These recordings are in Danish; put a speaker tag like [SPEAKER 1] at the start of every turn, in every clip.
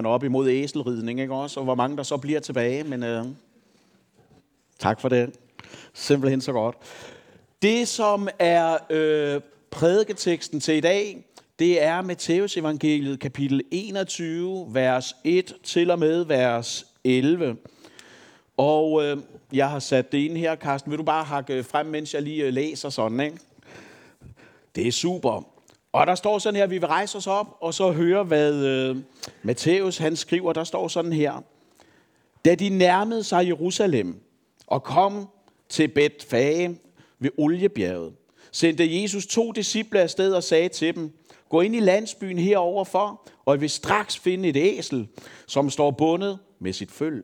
[SPEAKER 1] man er op imod æselridning, ikke også? Og hvor mange der så bliver tilbage, men øh, tak for det. Simpelthen så godt. Det, som er øh, prædiketeksten til i dag, det er Matteus evangeliet kapitel 21, vers 1 til og med vers 11. Og øh, jeg har sat det ind her, Carsten. Vil du bare hakke frem, mens jeg lige øh, læser sådan, ikke? Det er super. Og der står sådan her, vi vil rejse os op, og så høre, hvad øh, Matthæus han skriver. Der står sådan her. Da de nærmede sig Jerusalem og kom til Betfage ved Oliebjerget, sendte Jesus to disciple afsted og sagde til dem, gå ind i landsbyen heroverfor, og I vil straks finde et æsel, som står bundet med sit føl.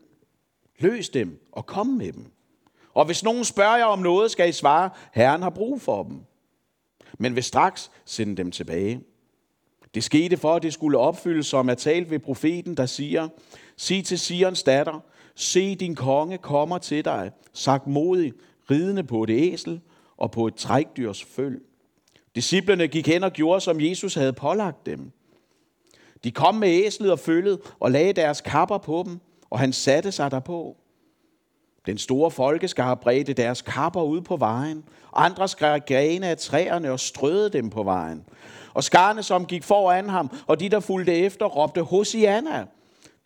[SPEAKER 1] Løs dem og kom med dem. Og hvis nogen spørger jer om noget, skal I svare, Herren har brug for dem men vil straks sende dem tilbage. Det skete for, at det skulle opfyldes, som er talt ved profeten, der siger, Sig til Sions datter, se din konge kommer til dig, sagt modig, ridende på et æsel og på et trækdyrs føl. Disciplerne gik hen og gjorde, som Jesus havde pålagt dem. De kom med æslet og følget og lagde deres kapper på dem, og han satte sig derpå. Den store folkeskar bredte deres kapper ud på vejen. Andre skrev grene af træerne og strøede dem på vejen. Og skarne, som gik foran ham, og de, der fulgte efter, råbte, Hosianna,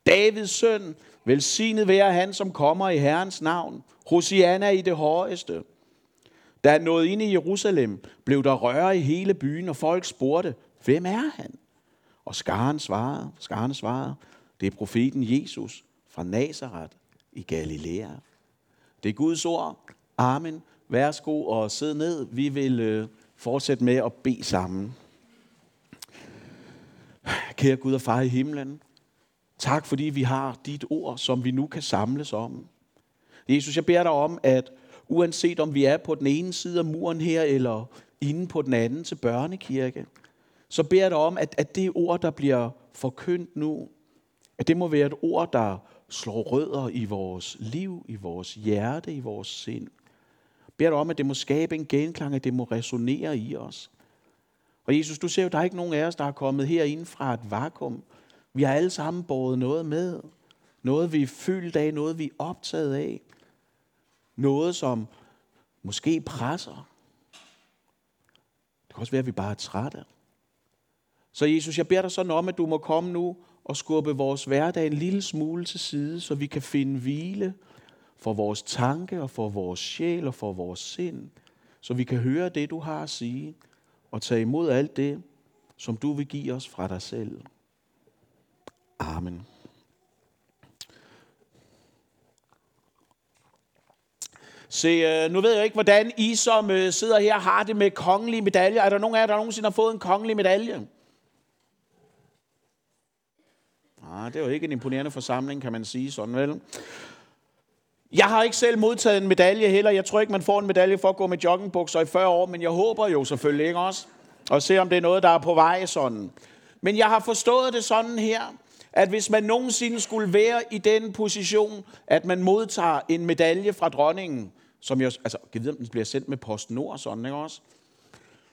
[SPEAKER 1] Davids søn, velsignet være han, som kommer i Herrens navn. Hosianna i det højeste. Da han nåede ind i Jerusalem, blev der røre i hele byen, og folk spurgte, hvem er han? Og skaren svarede, skaren svarede, det er profeten Jesus fra Nazareth i Galilea. Det er Guds ord. Amen. Værsgo og sid ned. Vi vil øh, fortsætte med at bede sammen. Kære Gud og far i himlen, tak fordi vi har dit ord, som vi nu kan samles om. Jesus, jeg beder dig om, at uanset om vi er på den ene side af muren her, eller inde på den anden til børnekirke, så beder jeg dig om, at, at det ord, der bliver forkyndt nu, at det må være et ord, der slår rødder i vores liv, i vores hjerte, i vores sind. Bær dig om, at det må skabe en genklang, at det må resonere i os. Og Jesus, du ser jo, der er ikke nogen af os, der er kommet herinde fra et vakuum. Vi har alle sammen båret noget med. Noget, vi er fyldt af, noget, vi er optaget af. Noget, som måske presser. Det kan også være, at vi bare er trætte. Så Jesus, jeg beder dig sådan om, at du må komme nu og skubbe vores hverdag en lille smule til side, så vi kan finde hvile for vores tanke og for vores sjæl og for vores sind, så vi kan høre det, du har at sige, og tage imod alt det, som du vil give os fra dig selv. Amen. Se, øh, nu ved jeg ikke, hvordan I som øh, sidder her har det med kongelige medaljer. Er der nogen af jer, der nogensinde har fået en kongelig medalje? Ah, det er jo ikke en imponerende forsamling, kan man sige sådan, vel? Jeg har ikke selv modtaget en medalje heller. Jeg tror ikke, man får en medalje for at gå med joggingbukser i 40 år, men jeg håber jo selvfølgelig ikke også. Og se, om det er noget, der er på vej sådan. Men jeg har forstået det sådan her, at hvis man nogensinde skulle være i den position, at man modtager en medalje fra dronningen, som jeg, altså, jeg ved, om den bliver sendt med PostNord sådan, ikke også?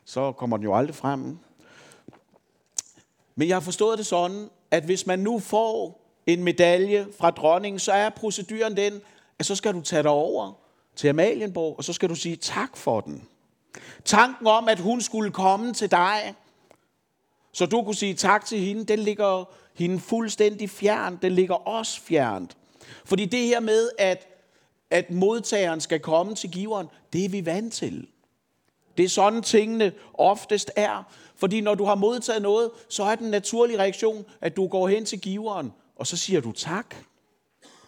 [SPEAKER 1] Så kommer den jo aldrig frem. Men jeg har forstået det sådan, at hvis man nu får en medalje fra dronningen, så er proceduren den, at så skal du tage dig over til Amalienborg, og så skal du sige tak for den. Tanken om, at hun skulle komme til dig, så du kunne sige tak til hende, den ligger hende fuldstændig fjernt. Den ligger os fjernt. Fordi det her med, at, at modtageren skal komme til giveren, det er vi vant til. Det er sådan tingene oftest er. Fordi når du har modtaget noget, så er den naturlige reaktion, at du går hen til giveren, og så siger du tak.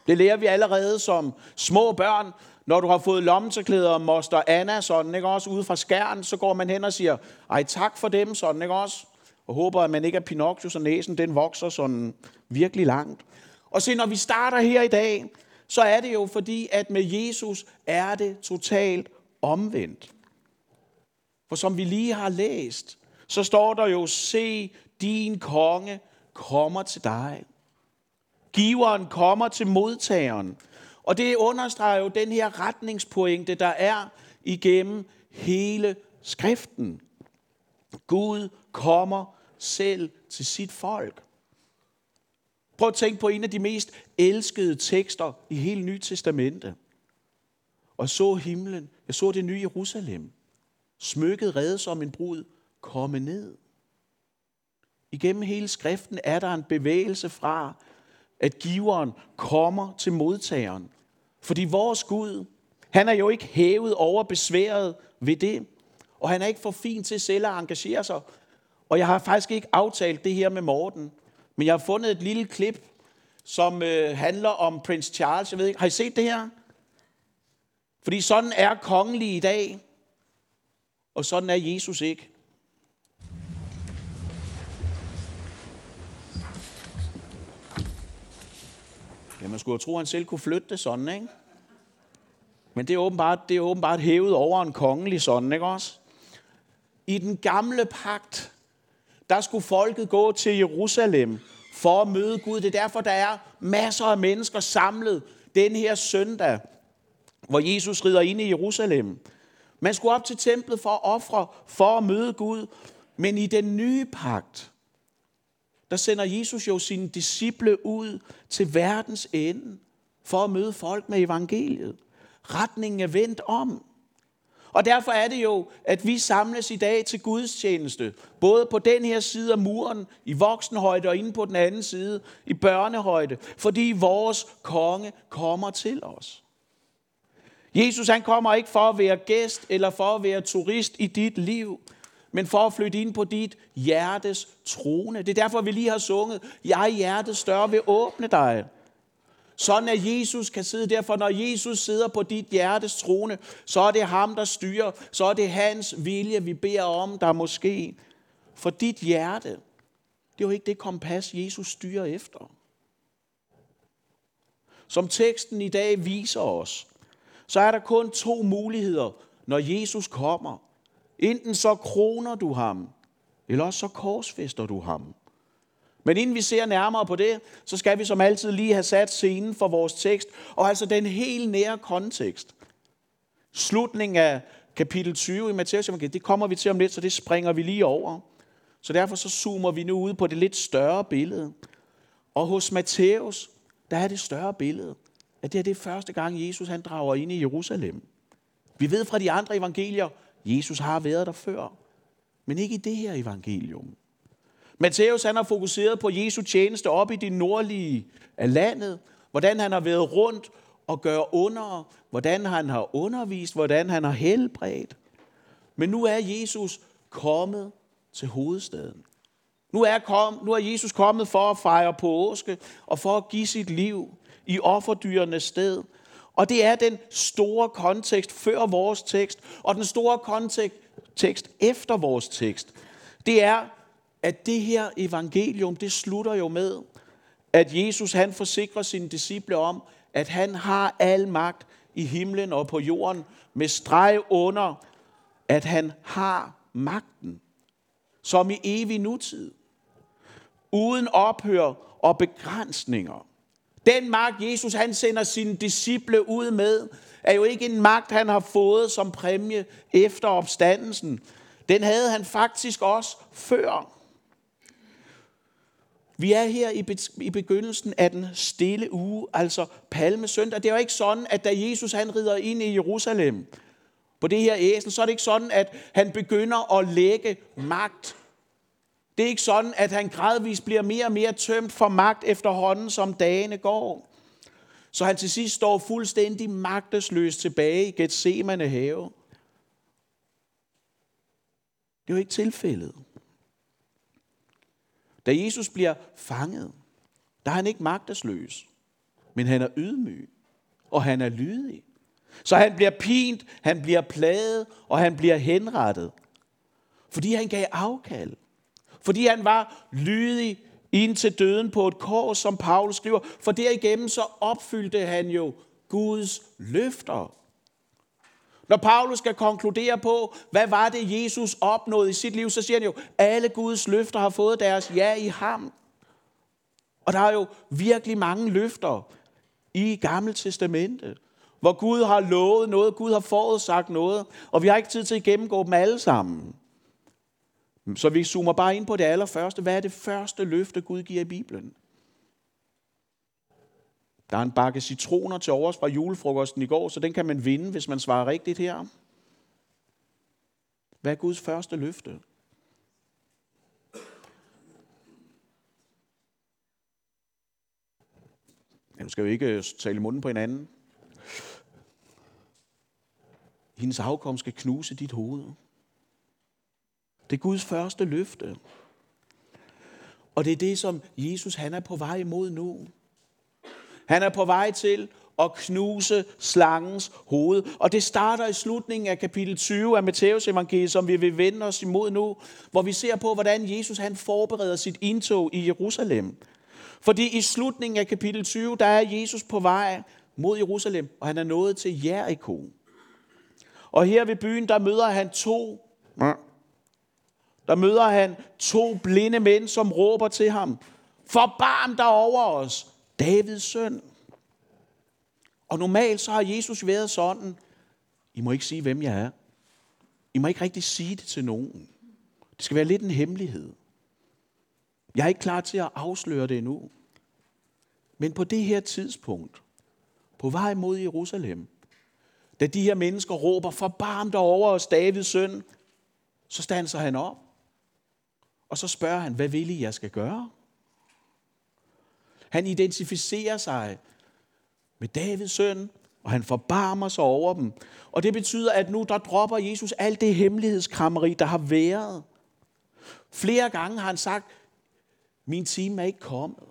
[SPEAKER 1] Det lærer vi allerede som små børn. Når du har fået lommetørklæder og moster Anna, sådan, ikke også, ude fra skærn, så går man hen og siger, ej tak for dem, sådan, ikke også? Og håber, at man ikke er Pinocchio, så næsen den vokser sådan virkelig langt. Og se, når vi starter her i dag, så er det jo fordi, at med Jesus er det totalt omvendt. For som vi lige har læst, så står der jo, se, din konge kommer til dig. Giveren kommer til modtageren. Og det understreger jo den her retningspointe, der er igennem hele skriften. Gud kommer selv til sit folk. Prøv at tænke på en af de mest elskede tekster i hele Nye Testamente. Og så himlen, jeg så det nye Jerusalem, smykket reddet som en brud, komme ned. Igennem hele skriften er der en bevægelse fra, at giveren kommer til modtageren. Fordi vores Gud, han er jo ikke hævet over besværet ved det. Og han er ikke for fin til selv at engagere sig. Og jeg har faktisk ikke aftalt det her med Morten. Men jeg har fundet et lille klip, som øh, handler om prins Charles. Jeg ved ikke, har I set det her? Fordi sådan er kongelige i dag. Og sådan er Jesus ikke. Ja, man skulle jo tro, at han selv kunne flytte det sådan, ikke? Men det er åbenbart, det er åbenbart hævet over en kongelig sådan, ikke også? I den gamle pagt, der skulle folket gå til Jerusalem for at møde Gud. Det er derfor, der er masser af mennesker samlet den her søndag, hvor Jesus rider ind i Jerusalem. Man skulle op til templet for at ofre, for at møde Gud. Men i den nye pagt, der sender Jesus jo sine disciple ud til verdens ende for at møde folk med evangeliet. Retningen er vendt om. Og derfor er det jo, at vi samles i dag til Guds tjeneste. Både på den her side af muren, i voksenhøjde, og inde på den anden side, i børnehøjde. Fordi vores konge kommer til os. Jesus han kommer ikke for at være gæst eller for at være turist i dit liv, men for at flytte ind på dit hjertes trone. Det er derfor, vi lige har sunget, jeg hjertet større vil åbne dig. Sådan at Jesus kan sidde derfor, når Jesus sidder på dit hjertes trone, så er det ham, der styrer. Så er det hans vilje, vi beder om, der måske. For dit hjerte, det er jo ikke det kompas, Jesus styrer efter. Som teksten i dag viser os, så er der kun to muligheder, når Jesus kommer. Enten så kroner du ham, eller også så korsfester du ham. Men inden vi ser nærmere på det, så skal vi som altid lige have sat scenen for vores tekst, og altså den helt nære kontekst. Slutningen af kapitel 20 i Matthæus det kommer vi til om lidt, så det springer vi lige over. Så derfor så zoomer vi nu ud på det lidt større billede. Og hos Matthæus, der er det større billede, at det er det første gang, Jesus han drager ind i Jerusalem. Vi ved fra de andre evangelier, Jesus har været der før, men ikke i det her evangelium. Matthæus han har fokuseret på Jesu tjeneste op i det nordlige af landet, hvordan han har været rundt og gør under, hvordan han har undervist, hvordan han har helbredt. Men nu er Jesus kommet til hovedstaden. Nu er, kom, nu er Jesus kommet for at fejre påske og for at give sit liv i offerdyrenes sted. Og det er den store kontekst før vores tekst, og den store kontekst efter vores tekst. Det er, at det her evangelium, det slutter jo med, at Jesus han forsikrer sine disciple om, at han har al magt i himlen og på jorden, med streg under, at han har magten, som i evig nutid, uden ophør og begrænsninger. Den magt, Jesus han sender sine disciple ud med, er jo ikke en magt, han har fået som præmie efter opstandelsen. Den havde han faktisk også før. Vi er her i begyndelsen af den stille uge, altså palmesøndag. Det er jo ikke sådan, at da Jesus han rider ind i Jerusalem på det her æsel, så er det ikke sådan, at han begynder at lægge magt. Det er ikke sådan, at han gradvist bliver mere og mere tømt for magt efterhånden, som dagene går. Så han til sidst står fuldstændig magtesløs tilbage i Gethsemane have. Det er jo ikke tilfældet. Da Jesus bliver fanget, der er han ikke magtesløs, men han er ydmyg, og han er lydig. Så han bliver pint, han bliver plaget, og han bliver henrettet. Fordi han gav afkald. Fordi han var lydig indtil døden på et kors, som Paulus skriver. For derigennem så opfyldte han jo Guds løfter. Når Paulus skal konkludere på, hvad var det, Jesus opnåede i sit liv, så siger han jo, alle Guds løfter har fået deres ja i ham. Og der er jo virkelig mange løfter i Gamle Testamente, hvor Gud har lovet noget, Gud har forudsagt noget, og vi har ikke tid til at gennemgå dem alle sammen. Så vi zoomer bare ind på det allerførste. Hvad er det første løfte, Gud giver i Bibelen? Der er en bakke citroner til overs fra julefrokosten i går, så den kan man vinde, hvis man svarer rigtigt her. Hvad er Guds første løfte? Ja, nu skal vi ikke øh, tale i munden på hinanden. Hendes afkom skal knuse dit hoved. Det er Guds første løfte. Og det er det, som Jesus han er på vej imod nu. Han er på vej til at knuse slangens hoved. Og det starter i slutningen af kapitel 20 af Matteus evangeliet, som vi vil vende os imod nu, hvor vi ser på, hvordan Jesus han forbereder sit indtog i Jerusalem. Fordi i slutningen af kapitel 20, der er Jesus på vej mod Jerusalem, og han er nået til Jericho. Og her ved byen, der møder han to der møder han to blinde mænd, som råber til ham, forbarm dig over os, Davids søn. Og normalt så har Jesus været sådan, I må ikke sige, hvem jeg er. I må ikke rigtig sige det til nogen. Det skal være lidt en hemmelighed. Jeg er ikke klar til at afsløre det endnu. Men på det her tidspunkt, på vej mod Jerusalem, da de her mennesker råber, forbarm dig over os, Davids søn, så standser han op. Og så spørger han, hvad vil I, jeg skal gøre? Han identificerer sig med Davids søn, og han forbarmer sig over dem. Og det betyder, at nu der dropper Jesus alt det hemmelighedskrammeri, der har været. Flere gange har han sagt, min time er ikke kommet.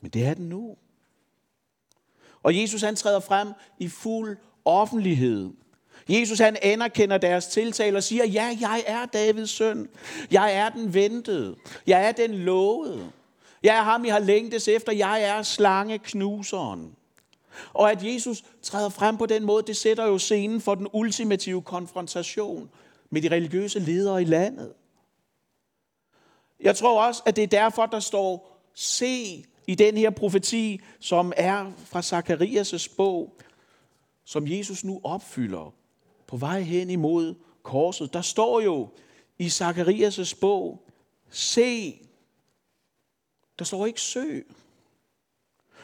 [SPEAKER 1] Men det er den nu. Og Jesus han træder frem i fuld offentlighed. Jesus han anerkender deres tiltale og siger, ja, jeg er Davids søn. Jeg er den ventede. Jeg er den lovede. Jeg er ham, I har længtes efter. Jeg er slangeknuseren. Og at Jesus træder frem på den måde, det sætter jo scenen for den ultimative konfrontation med de religiøse ledere i landet. Jeg tror også, at det er derfor, der står, se i den her profeti, som er fra Zakarias' bog, som Jesus nu opfylder på vej hen imod korset. Der står jo i Zakarias' bog, se. Der står ikke søg.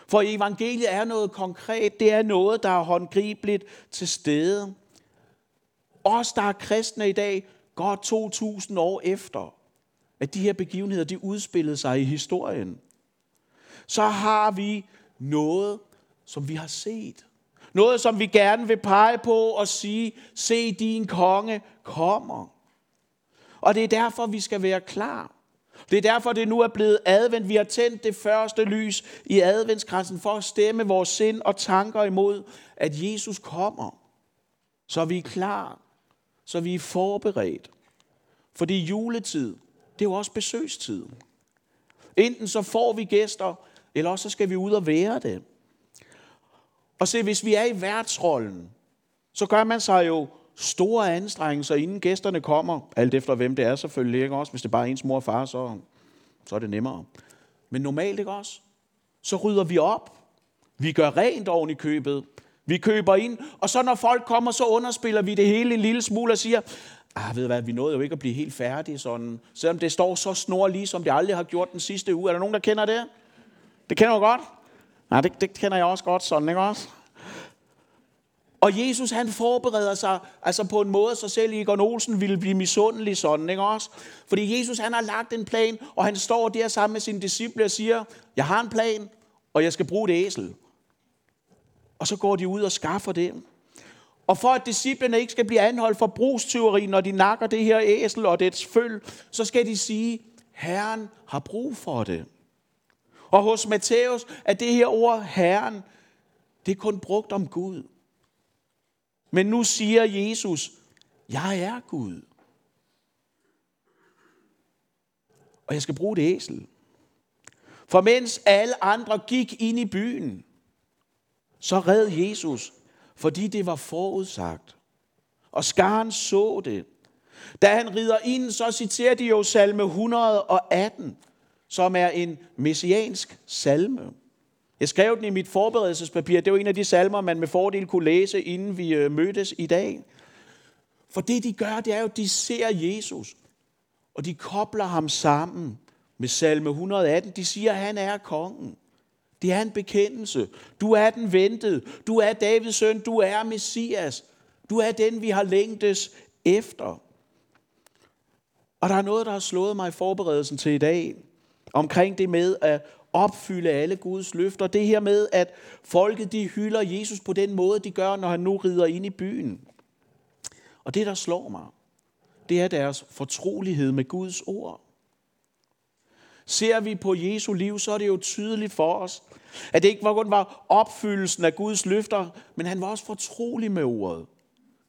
[SPEAKER 1] For evangeliet er noget konkret. Det er noget, der er håndgribeligt til stede. Os, der er kristne i dag, godt 2000 år efter, at de her begivenheder de udspillede sig i historien, så har vi noget, som vi har set. Noget, som vi gerne vil pege på og sige, se din konge kommer. Og det er derfor, vi skal være klar. Det er derfor, det nu er blevet advent. Vi har tændt det første lys i adventskransen for at stemme vores sind og tanker imod, at Jesus kommer. Så vi er klar. Så vi er forberedt. Fordi juletid, det er jo også besøgstid. Enten så får vi gæster, eller også så skal vi ud og være det. Og se, hvis vi er i værtsrollen, så gør man sig jo store anstrengelser, inden gæsterne kommer. Alt efter hvem det er selvfølgelig, ikke også? Hvis det bare er ens mor og far, så, så er det nemmere. Men normalt, ikke også? Så rydder vi op. Vi gør rent oven i købet. Vi køber ind, og så når folk kommer, så underspiller vi det hele en lille smule og siger, ah, ved du hvad, vi nåede jo ikke at blive helt færdige, sådan, selvom det står så snor lige, som det aldrig har gjort den sidste uge. Er der nogen, der kender det? Det kender du godt? Nej, det, det kender jeg også godt sådan, ikke også? Og Jesus han forbereder sig altså på en måde, så selv Egon Olsen ville blive misundelig sådan, ikke også? Fordi Jesus han har lagt en plan, og han står der sammen med sine disciple og siger, jeg har en plan, og jeg skal bruge det æsel. Og så går de ud og skaffer det. Og for at disciplene ikke skal blive anholdt for brugstyveri, når de nakker det her æsel og dets føl, så skal de sige, Herren har brug for det. Og hos Matthæus er det her ord Herren, det er kun brugt om Gud. Men nu siger Jesus, jeg er Gud. Og jeg skal bruge det æsel. For mens alle andre gik ind i byen, så red Jesus, fordi det var forudsagt. Og skaren så det. Da han rider ind, så citerer de jo salme 118 som er en messiansk salme. Jeg skrev den i mit forberedelsespapir. Det var en af de salmer, man med fordel kunne læse, inden vi øh, mødtes i dag. For det, de gør, det er jo, at de ser Jesus, og de kobler ham sammen med salme 118. De siger, at han er kongen. Det er en bekendelse. Du er den ventede. Du er Davids søn. Du er Messias. Du er den, vi har længtes efter. Og der er noget, der har slået mig i forberedelsen til i dag, omkring det med at opfylde alle Guds løfter. Det her med, at folket de hylder Jesus på den måde, de gør, når han nu rider ind i byen. Og det, der slår mig, det er deres fortrolighed med Guds ord. Ser vi på Jesu liv, så er det jo tydeligt for os, at det ikke kun var opfyldelsen af Guds løfter, men han var også fortrolig med ordet.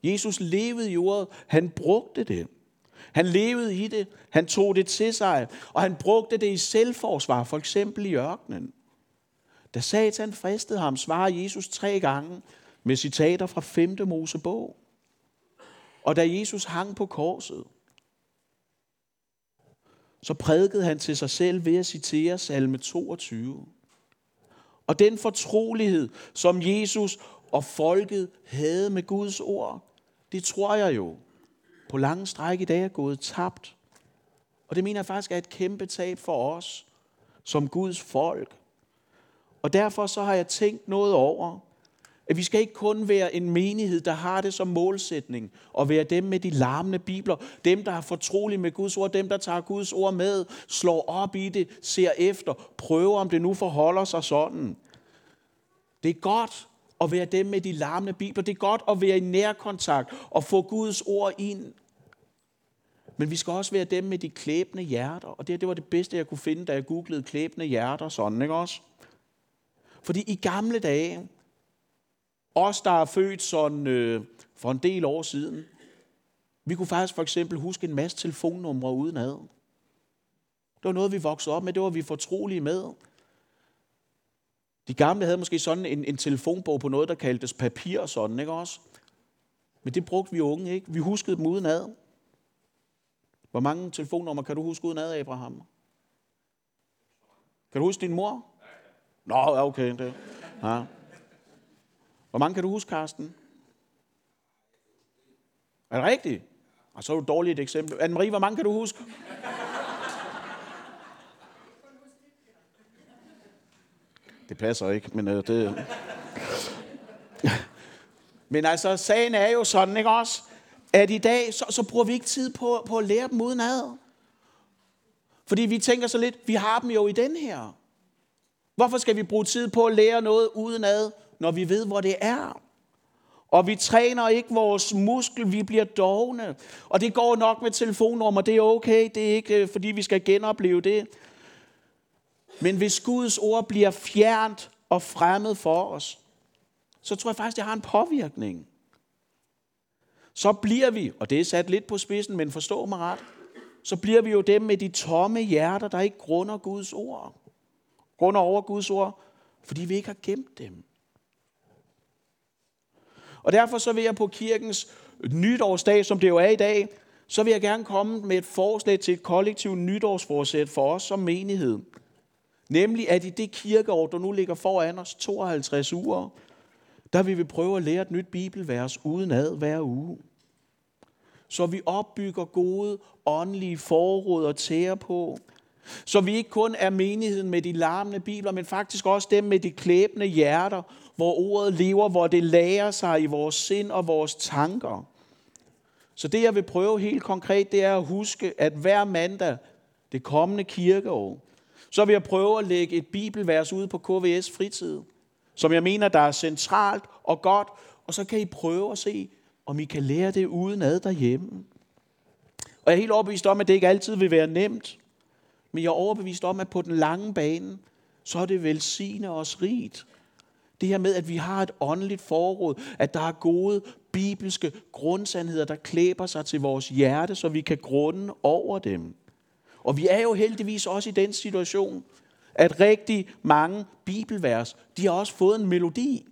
[SPEAKER 1] Jesus levede i ordet, han brugte det. Han levede i det, han tog det til sig, og han brugte det i selvforsvar, for eksempel i ørkenen. Da Satan fristede ham, svarede Jesus tre gange med citater fra 5. Mosebog. Og da Jesus hang på korset, så prædikede han til sig selv ved at citere salme 22. Og den fortrolighed, som Jesus og folket havde med Guds ord, det tror jeg jo på lange stræk i dag er gået tabt. Og det mener jeg faktisk er et kæmpe tab for os som Guds folk. Og derfor så har jeg tænkt noget over, at vi skal ikke kun være en menighed, der har det som målsætning, og være dem med de larmende bibler, dem, der har fortrolig med Guds ord, dem, der tager Guds ord med, slår op i det, ser efter, prøver, om det nu forholder sig sådan. Det er godt at være dem med de larmende bibler. Det er godt at være i nærkontakt og få Guds ord ind. Men vi skal også være dem med de klæbende hjerter. Og det, det var det bedste, jeg kunne finde, da jeg googlede klæbende hjerter. Sådan, ikke også? Fordi i gamle dage, os, der er født sådan øh, for en del år siden, vi kunne faktisk for eksempel huske en masse telefonnumre uden ad. Det var noget, vi voksede op med. Det var vi fortrolige med. De gamle havde måske sådan en, en telefonbog på noget, der kaldtes papir og sådan, ikke også? Men det brugte vi unge ikke. Vi huskede dem udenad. Hvor mange telefonnumre kan du huske udenad, Abraham? Kan du huske din mor? Nå, okay. Det. Ja. Hvor mange kan du huske, Karsten? Er det rigtigt? Og så er du dårligt eksempel. Anne-Marie, hvor mange kan du huske? Det passer ikke, men øh, det... men altså, sagen er jo sådan, ikke også? At i dag, så, så bruger vi ikke tid på, på at lære dem uden ad. Fordi vi tænker så lidt, vi har dem jo i den her. Hvorfor skal vi bruge tid på at lære noget uden ad, når vi ved, hvor det er? Og vi træner ikke vores muskel, vi bliver dogne. Og det går nok med telefonnummer, det er okay, det er ikke øh, fordi vi skal genopleve det. Men hvis Guds ord bliver fjernt og fremmed for os, så tror jeg faktisk, det har en påvirkning. Så bliver vi, og det er sat lidt på spidsen, men forstå mig ret, så bliver vi jo dem med de tomme hjerter, der ikke grunder Guds ord. Grunder over Guds ord, fordi vi ikke har gemt dem. Og derfor så vil jeg på kirkens nytårsdag, som det jo er i dag, så vil jeg gerne komme med et forslag til et kollektivt nytårsforsæt for os som menighed. Nemlig at i det kirkeår, der nu ligger foran os, 52 uger, der vil vi prøve at lære et nyt bibelvers uden ad hver uge. Så vi opbygger gode åndelige forråd og tære på. Så vi ikke kun er menigheden med de larmende bibler, men faktisk også dem med de klæbende hjerter, hvor ordet lever, hvor det lærer sig i vores sind og vores tanker. Så det jeg vil prøve helt konkret, det er at huske, at hver mandag, det kommende kirkeår, så vil jeg prøve at lægge et bibelvers ud på KVS fritid, som jeg mener, der er centralt og godt, og så kan I prøve at se, om I kan lære det uden ad derhjemme. Og jeg er helt overbevist om, at det ikke altid vil være nemt, men jeg er overbevist om, at på den lange bane, så er det velsignet os rigt. Det her med, at vi har et åndeligt forråd, at der er gode bibelske grundsandheder, der klæber sig til vores hjerte, så vi kan grunde over dem. Og vi er jo heldigvis også i den situation, at rigtig mange bibelvers, de har også fået en melodi.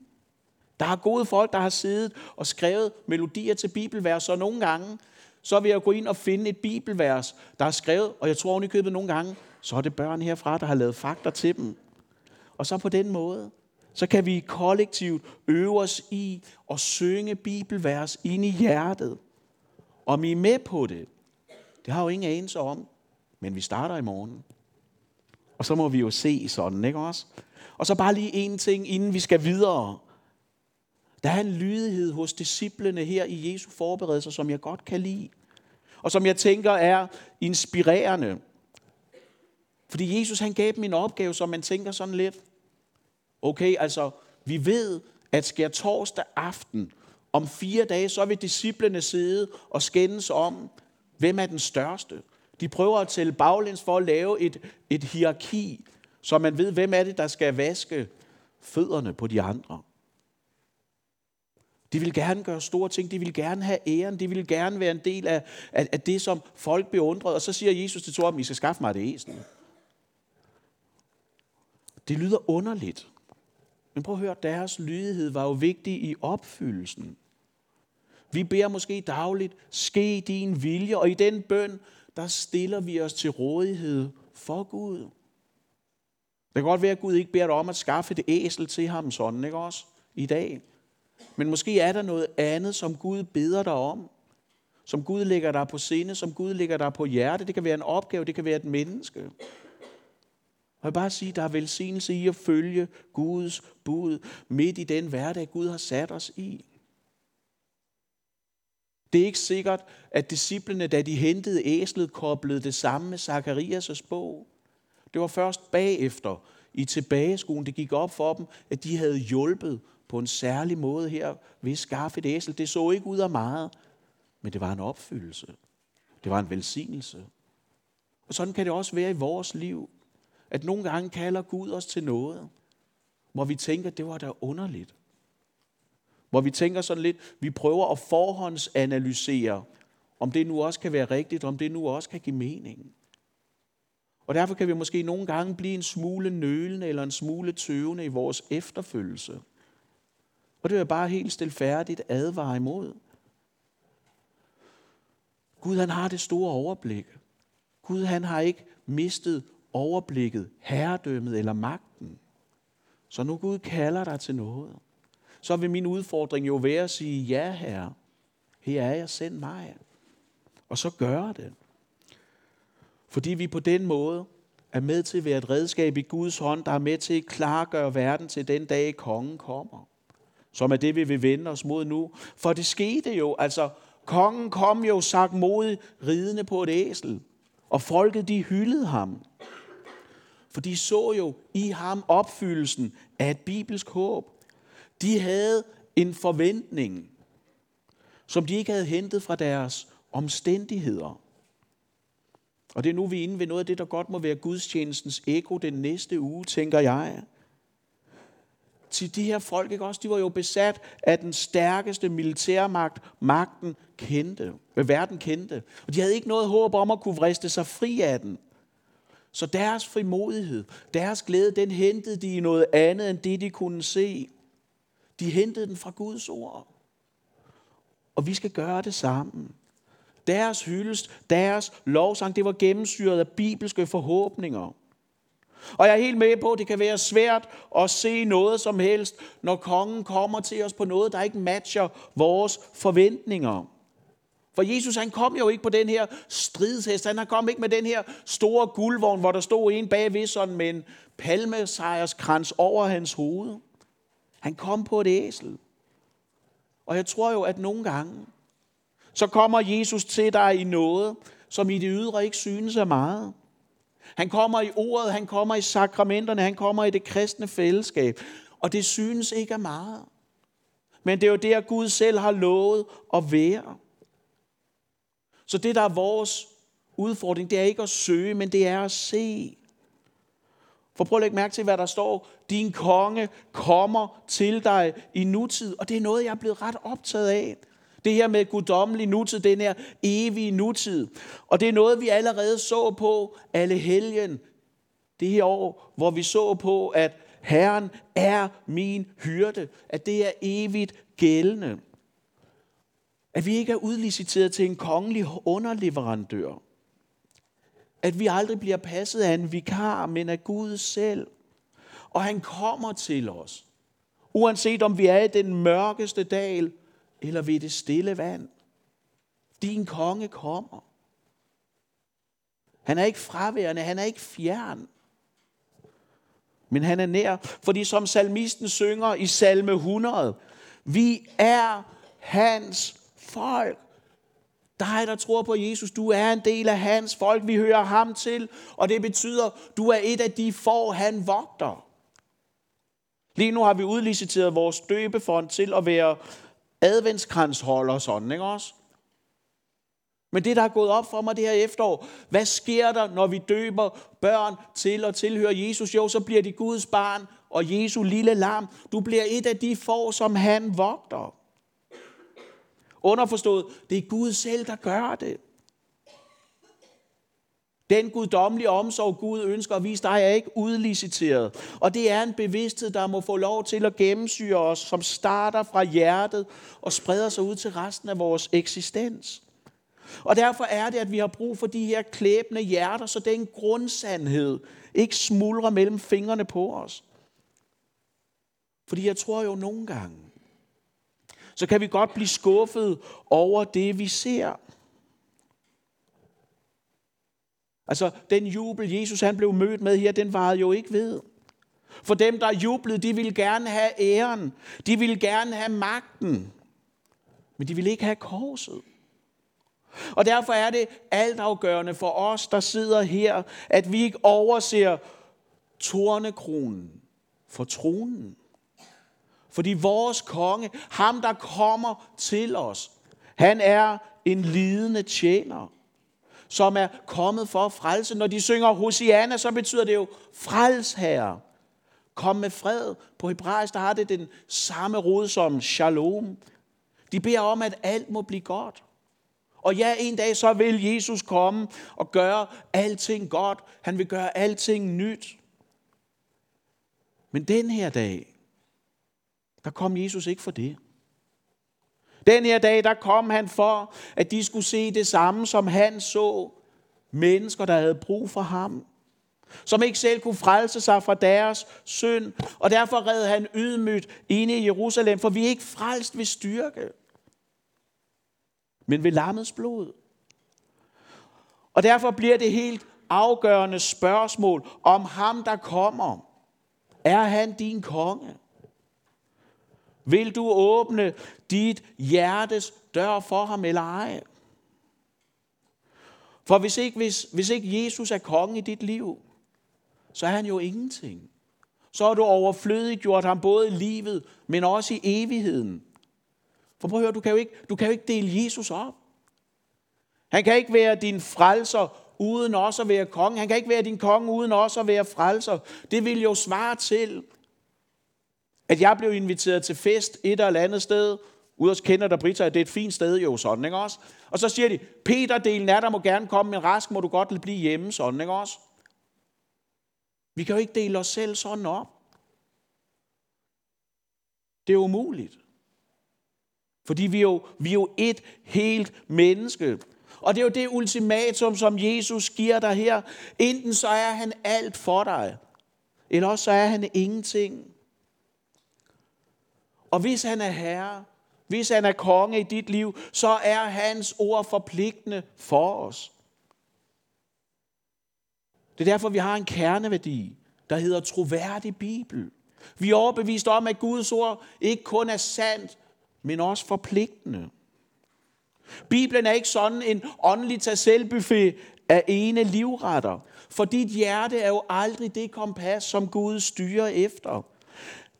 [SPEAKER 1] Der er gode folk, der har siddet og skrevet melodier til bibelvers, og nogle gange, så vil jeg gå ind og finde et bibelvers, der er skrevet, og jeg tror oven i købet nogle gange, så er det børn herfra, der har lavet fakter til dem. Og så på den måde, så kan vi kollektivt øve os i at synge bibelvers ind i hjertet. Om I er med på det, det har jo ingen anelse om. Men vi starter i morgen. Og så må vi jo se sådan, ikke også? Og så bare lige en ting, inden vi skal videre. Der er en lydighed hos disciplene her i Jesu forberedelser, som jeg godt kan lide. Og som jeg tænker er inspirerende. Fordi Jesus han gav dem en opgave, som man tænker sådan lidt. Okay, altså vi ved, at sker torsdag aften, om fire dage, så vil disciplene sidde og skændes om, hvem er den største. De prøver at tælle baglæns for at lave et, et hierarki, så man ved, hvem er det, der skal vaske fødderne på de andre. De vil gerne gøre store ting, de vil gerne have æren, de vil gerne være en del af, af, af det, som folk beundrede. Og så siger Jesus til Torben, I skal skaffe mig det æsel. Det lyder underligt. Men prøv at høre, deres lydighed var jo vigtig i opfyldelsen. Vi beder måske dagligt, ske din vilje, og i den bøn, der stiller vi os til rådighed for Gud. Det kan godt være, at Gud ikke beder dig om at skaffe det æsel til ham sådan, ikke også? I dag. Men måske er der noget andet, som Gud beder dig om. Som Gud lægger dig på sinde, som Gud lægger dig på hjerte. Det kan være en opgave, det kan være et menneske. Og jeg vil bare sige, der er velsignelse i at følge Guds bud midt i den hverdag, Gud har sat os i. Det er ikke sikkert, at disciplene, da de hentede æslet, koblede det samme med Zakarias' bog. Det var først bagefter, i tilbageskolen, det gik op for dem, at de havde hjulpet på en særlig måde her ved at skaffe et æsel. Det så ikke ud af meget, men det var en opfyldelse. Det var en velsignelse. Og sådan kan det også være i vores liv, at nogle gange kalder Gud os til noget, hvor vi tænker, det var da underligt. Hvor vi tænker sådan lidt, vi prøver at forhåndsanalysere, om det nu også kan være rigtigt, om det nu også kan give mening. Og derfor kan vi måske nogle gange blive en smule nølende eller en smule tøvende i vores efterfølgelse. Og det vil jeg bare helt stilfærdigt advare imod. Gud han har det store overblik. Gud han har ikke mistet overblikket, herredømmet eller magten. Så nu Gud kalder dig til noget, så vil min udfordring jo være at sige, ja herre, her er jeg, send mig. Og så gør det. Fordi vi på den måde er med til at være et redskab i Guds hånd, der er med til at klargøre verden til den dag, kongen kommer. Som er det, vi vil vende os mod nu. For det skete jo, altså kongen kom jo sagt mod ridende på et æsel. Og folket de hyldede ham. For de så jo i ham opfyldelsen af et bibelsk håb. De havde en forventning, som de ikke havde hentet fra deres omstændigheder. Og det er nu, vi er inde ved noget af det, der godt må være gudstjenestens eko den næste uge, tænker jeg. Til de her folk, ikke også, de var jo besat af den stærkeste militærmagt, magten kendte, verden kendte. Og de havde ikke noget håb om at kunne vriste sig fri af den. Så deres frimodighed, deres glæde, den hentede de i noget andet end det, de kunne se. De hentede den fra Guds ord. Og vi skal gøre det sammen. Deres hyldest, deres lovsang, det var gennemsyret af bibelske forhåbninger. Og jeg er helt med på, at det kan være svært at se noget som helst, når kongen kommer til os på noget, der ikke matcher vores forventninger. For Jesus han kom jo ikke på den her stridshest, han kom ikke med den her store guldvogn, hvor der stod en bagved sådan med en palmesejrskrans over hans hoved. Han kom på et æsel. Og jeg tror jo, at nogle gange, så kommer Jesus til dig i noget, som i det ydre ikke synes er meget. Han kommer i ordet, han kommer i sakramenterne, han kommer i det kristne fællesskab. Og det synes ikke er meget. Men det er jo der, Gud selv har lovet at være. Så det, der er vores udfordring, det er ikke at søge, men det er at se. For prøv at lægge mærke til, hvad der står. Din konge kommer til dig i nutid. Og det er noget, jeg er blevet ret optaget af. Det her med guddommelig nutid, den her evige nutid. Og det er noget, vi allerede så på alle helgen det her år, hvor vi så på, at Herren er min hyrde, at det er evigt gældende. At vi ikke er udliciteret til en kongelig underleverandør. At vi aldrig bliver passet af en vikar, men af Gud selv. Og han kommer til os. Uanset om vi er i den mørkeste dal, eller ved det stille vand. Din konge kommer. Han er ikke fraværende, han er ikke fjern. men han er nær. Fordi som salmisten synger i salme 100, vi er hans folk. Dig, der tror på Jesus, du er en del af hans folk. Vi hører ham til, og det betyder, du er et af de få, han vogter. Lige nu har vi udliciteret vores døbefond til at være adventskransholder sådan, ikke også? Men det, der er gået op for mig det her efterår, hvad sker der, når vi døber børn til at tilhøre Jesus? Jo, så bliver de Guds barn og Jesu lille lam. Du bliver et af de få, som han vogter. Underforstået, det er Gud selv, der gør det. Den guddommelige omsorg, Gud ønsker at vise dig, er ikke udliciteret. Og det er en bevidsthed, der må få lov til at gennemsyre os, som starter fra hjertet og spreder sig ud til resten af vores eksistens. Og derfor er det, at vi har brug for de her klæbende hjerter, så den grundsandhed ikke smuldrer mellem fingrene på os. Fordi jeg tror jo nogle gange, så kan vi godt blive skuffet over det, vi ser. Altså, den jubel, Jesus han blev mødt med her, den varede jo ikke ved. For dem, der jublede, de ville gerne have æren. De ville gerne have magten. Men de ville ikke have korset. Og derfor er det altafgørende for os, der sidder her, at vi ikke overser tornekronen for tronen. Fordi vores konge, ham der kommer til os, han er en lidende tjener, som er kommet for at frelse. Når de synger Hosianna, så betyder det jo frels herre. Kom med fred. På hebraisk, der har det den samme rod som shalom. De beder om, at alt må blive godt. Og ja, en dag så vil Jesus komme og gøre alting godt. Han vil gøre alting nyt. Men den her dag, der kom Jesus ikke for det. Den her dag, der kom han for, at de skulle se det samme, som han så. Mennesker, der havde brug for ham. Som ikke selv kunne frelse sig fra deres synd. Og derfor red han ydmygt inde i Jerusalem, for vi er ikke frelst ved styrke men ved lammets blod. Og derfor bliver det helt afgørende spørgsmål om ham, der kommer. Er han din konge? Vil du åbne dit hjertes dør for ham eller ej? For hvis ikke, hvis, hvis ikke Jesus er konge i dit liv, så er han jo ingenting. Så har du overflødigt gjort ham både i livet, men også i evigheden. For prøv at høre, du kan, jo ikke, du kan jo ikke dele Jesus op. Han kan ikke være din frelser uden også at være konge. Han kan ikke være din konge uden også at være frelser. Det vil jo svare til, at jeg blev inviteret til fest et eller andet sted, ude hos kender der Brita, det er et fint sted jo, sådan, ikke også? Og så siger de, Peter, delen er der må gerne komme, men rask må du godt blive hjemme, sådan, ikke også? Vi kan jo ikke dele os selv sådan op. Det er umuligt. Fordi vi er jo, vi er jo et helt menneske. Og det er jo det ultimatum, som Jesus giver dig her. Enten så er han alt for dig, eller også så er han ingenting. Og hvis han er herre, hvis han er konge i dit liv, så er hans ord forpligtende for os. Det er derfor, vi har en kerneværdi, der hedder troværdig Bibel. Vi er overbevist om, at Guds ord ikke kun er sandt, men også forpligtende. Bibelen er ikke sådan en åndelig tag af ene livretter. For dit hjerte er jo aldrig det kompas, som Gud styrer efter.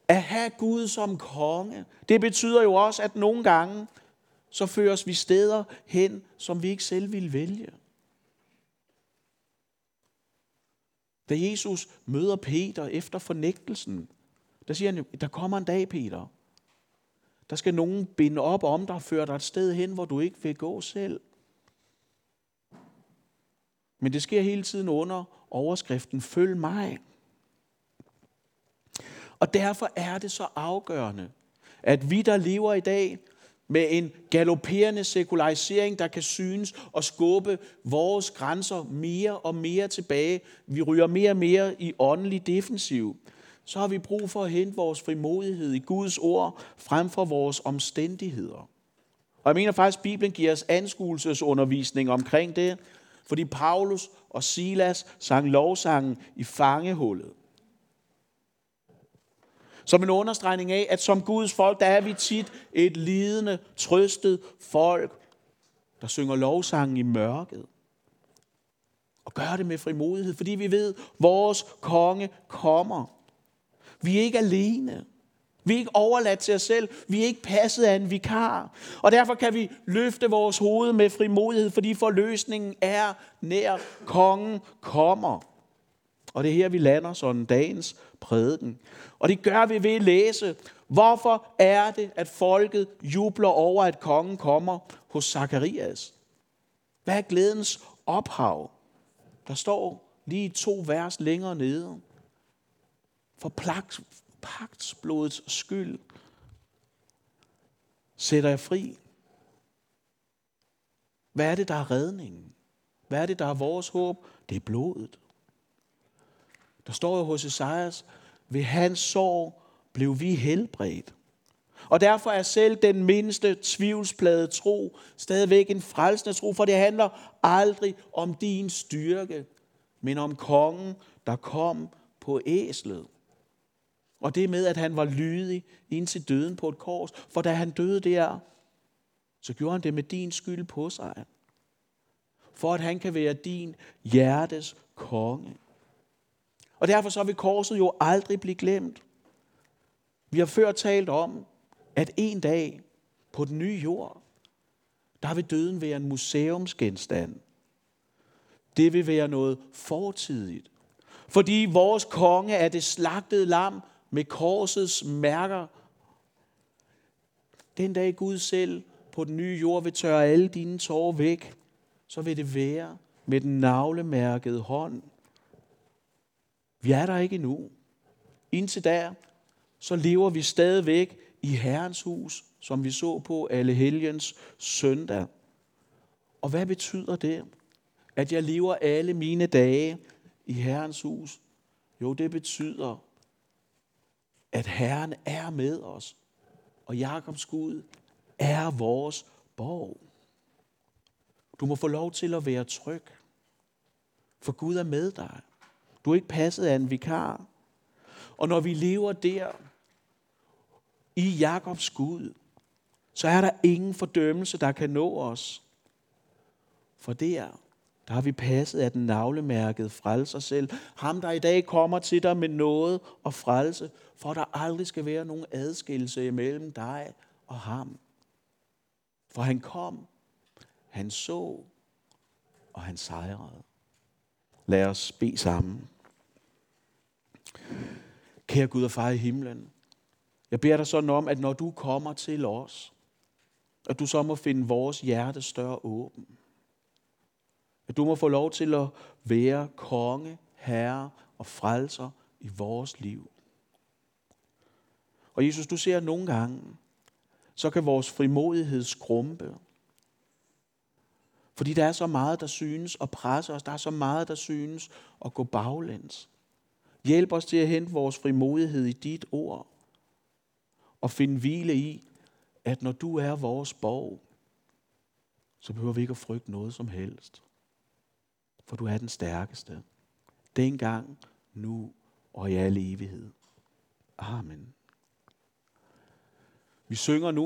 [SPEAKER 1] At have Gud som konge, det betyder jo også, at nogle gange, så føres vi steder hen, som vi ikke selv ville vælge. Da Jesus møder Peter efter fornægtelsen, der siger han jo, der kommer en dag, Peter, der skal nogen binde op om dig og føre dig et sted hen, hvor du ikke vil gå selv. Men det sker hele tiden under overskriften, følg mig. Og derfor er det så afgørende, at vi, der lever i dag med en galopperende sekularisering, der kan synes og skubbe vores grænser mere og mere tilbage. Vi ryger mere og mere i åndelig defensiv så har vi brug for at hente vores frimodighed i Guds ord frem for vores omstændigheder. Og jeg mener faktisk, at Bibelen giver os anskuelsesundervisning omkring det, fordi Paulus og Silas sang lovsangen i fangehullet. Som en understregning af, at som Guds folk, der er vi tit et lidende, trøstet folk, der synger lovsangen i mørket. Og gør det med frimodighed, fordi vi ved, at vores konge kommer. Vi er ikke alene. Vi er ikke overladt til os selv. Vi er ikke passet af en vikar. Og derfor kan vi løfte vores hoved med frimodighed, fordi forløsningen er nær. Kongen kommer. Og det er her, vi lander sådan dagens prædiken. Og det gør vi ved at læse, hvorfor er det, at folket jubler over, at kongen kommer hos Zakarias? Hvad er glædens ophav? Der står lige to vers længere nede. For pagtsblodets skyld sætter jeg fri. Hvad er det, der er redningen? Hvad er det, der er vores håb? Det er blodet. Der står jo hos Esajas, ved hans sorg blev vi helbredt. Og derfor er selv den mindste tvivlsplade tro stadigvæk en frelsende tro, for det handler aldrig om din styrke, men om kongen, der kom på æslet. Og det med, at han var lydig indtil døden på et kors. For da han døde der, så gjorde han det med din skyld på sig. For at han kan være din hjertes konge. Og derfor så vil korset jo aldrig blive glemt. Vi har før talt om, at en dag på den nye jord, der vil døden være en museumsgenstand. Det vil være noget fortidigt. Fordi vores konge er det slagtede lam med korsets mærker. Den dag Gud selv på den nye jord vil tørre alle dine tårer væk, så vil det være med den navlemærkede hånd. Vi er der ikke endnu. Indtil der, så lever vi stadigvæk i Herrens hus, som vi så på alle helgens søndag. Og hvad betyder det? At jeg lever alle mine dage i Herrens hus? Jo, det betyder, at Herren er med os, og Jakobs Gud er vores borg. Du må få lov til at være tryg, for Gud er med dig. Du er ikke passet af en vikar. Og når vi lever der i Jakobs Gud, så er der ingen fordømmelse, der kan nå os. For der, der har vi passet af den navlemærkede frelser selv. Ham, der i dag kommer til dig med noget og frelse, for der aldrig skal være nogen adskillelse imellem dig og ham. For han kom, han så, og han sejrede. Lad os bede sammen. Kære Gud og far i himlen, jeg beder dig sådan om, at når du kommer til os, at du så må finde vores hjerte større åben. At du må få lov til at være konge, herre og frelser i vores liv. Og Jesus, du ser nogle gange, så kan vores frimodighed skrumpe. Fordi der er så meget, der synes at presse os. Der er så meget, der synes at gå baglæns. Hjælp os til at hente vores frimodighed i dit ord. Og finde hvile i, at når du er vores borg, så behøver vi ikke at frygte noget som helst. For du er den stærkeste. Dengang, nu og i al evighed. Amen. Vi synger nu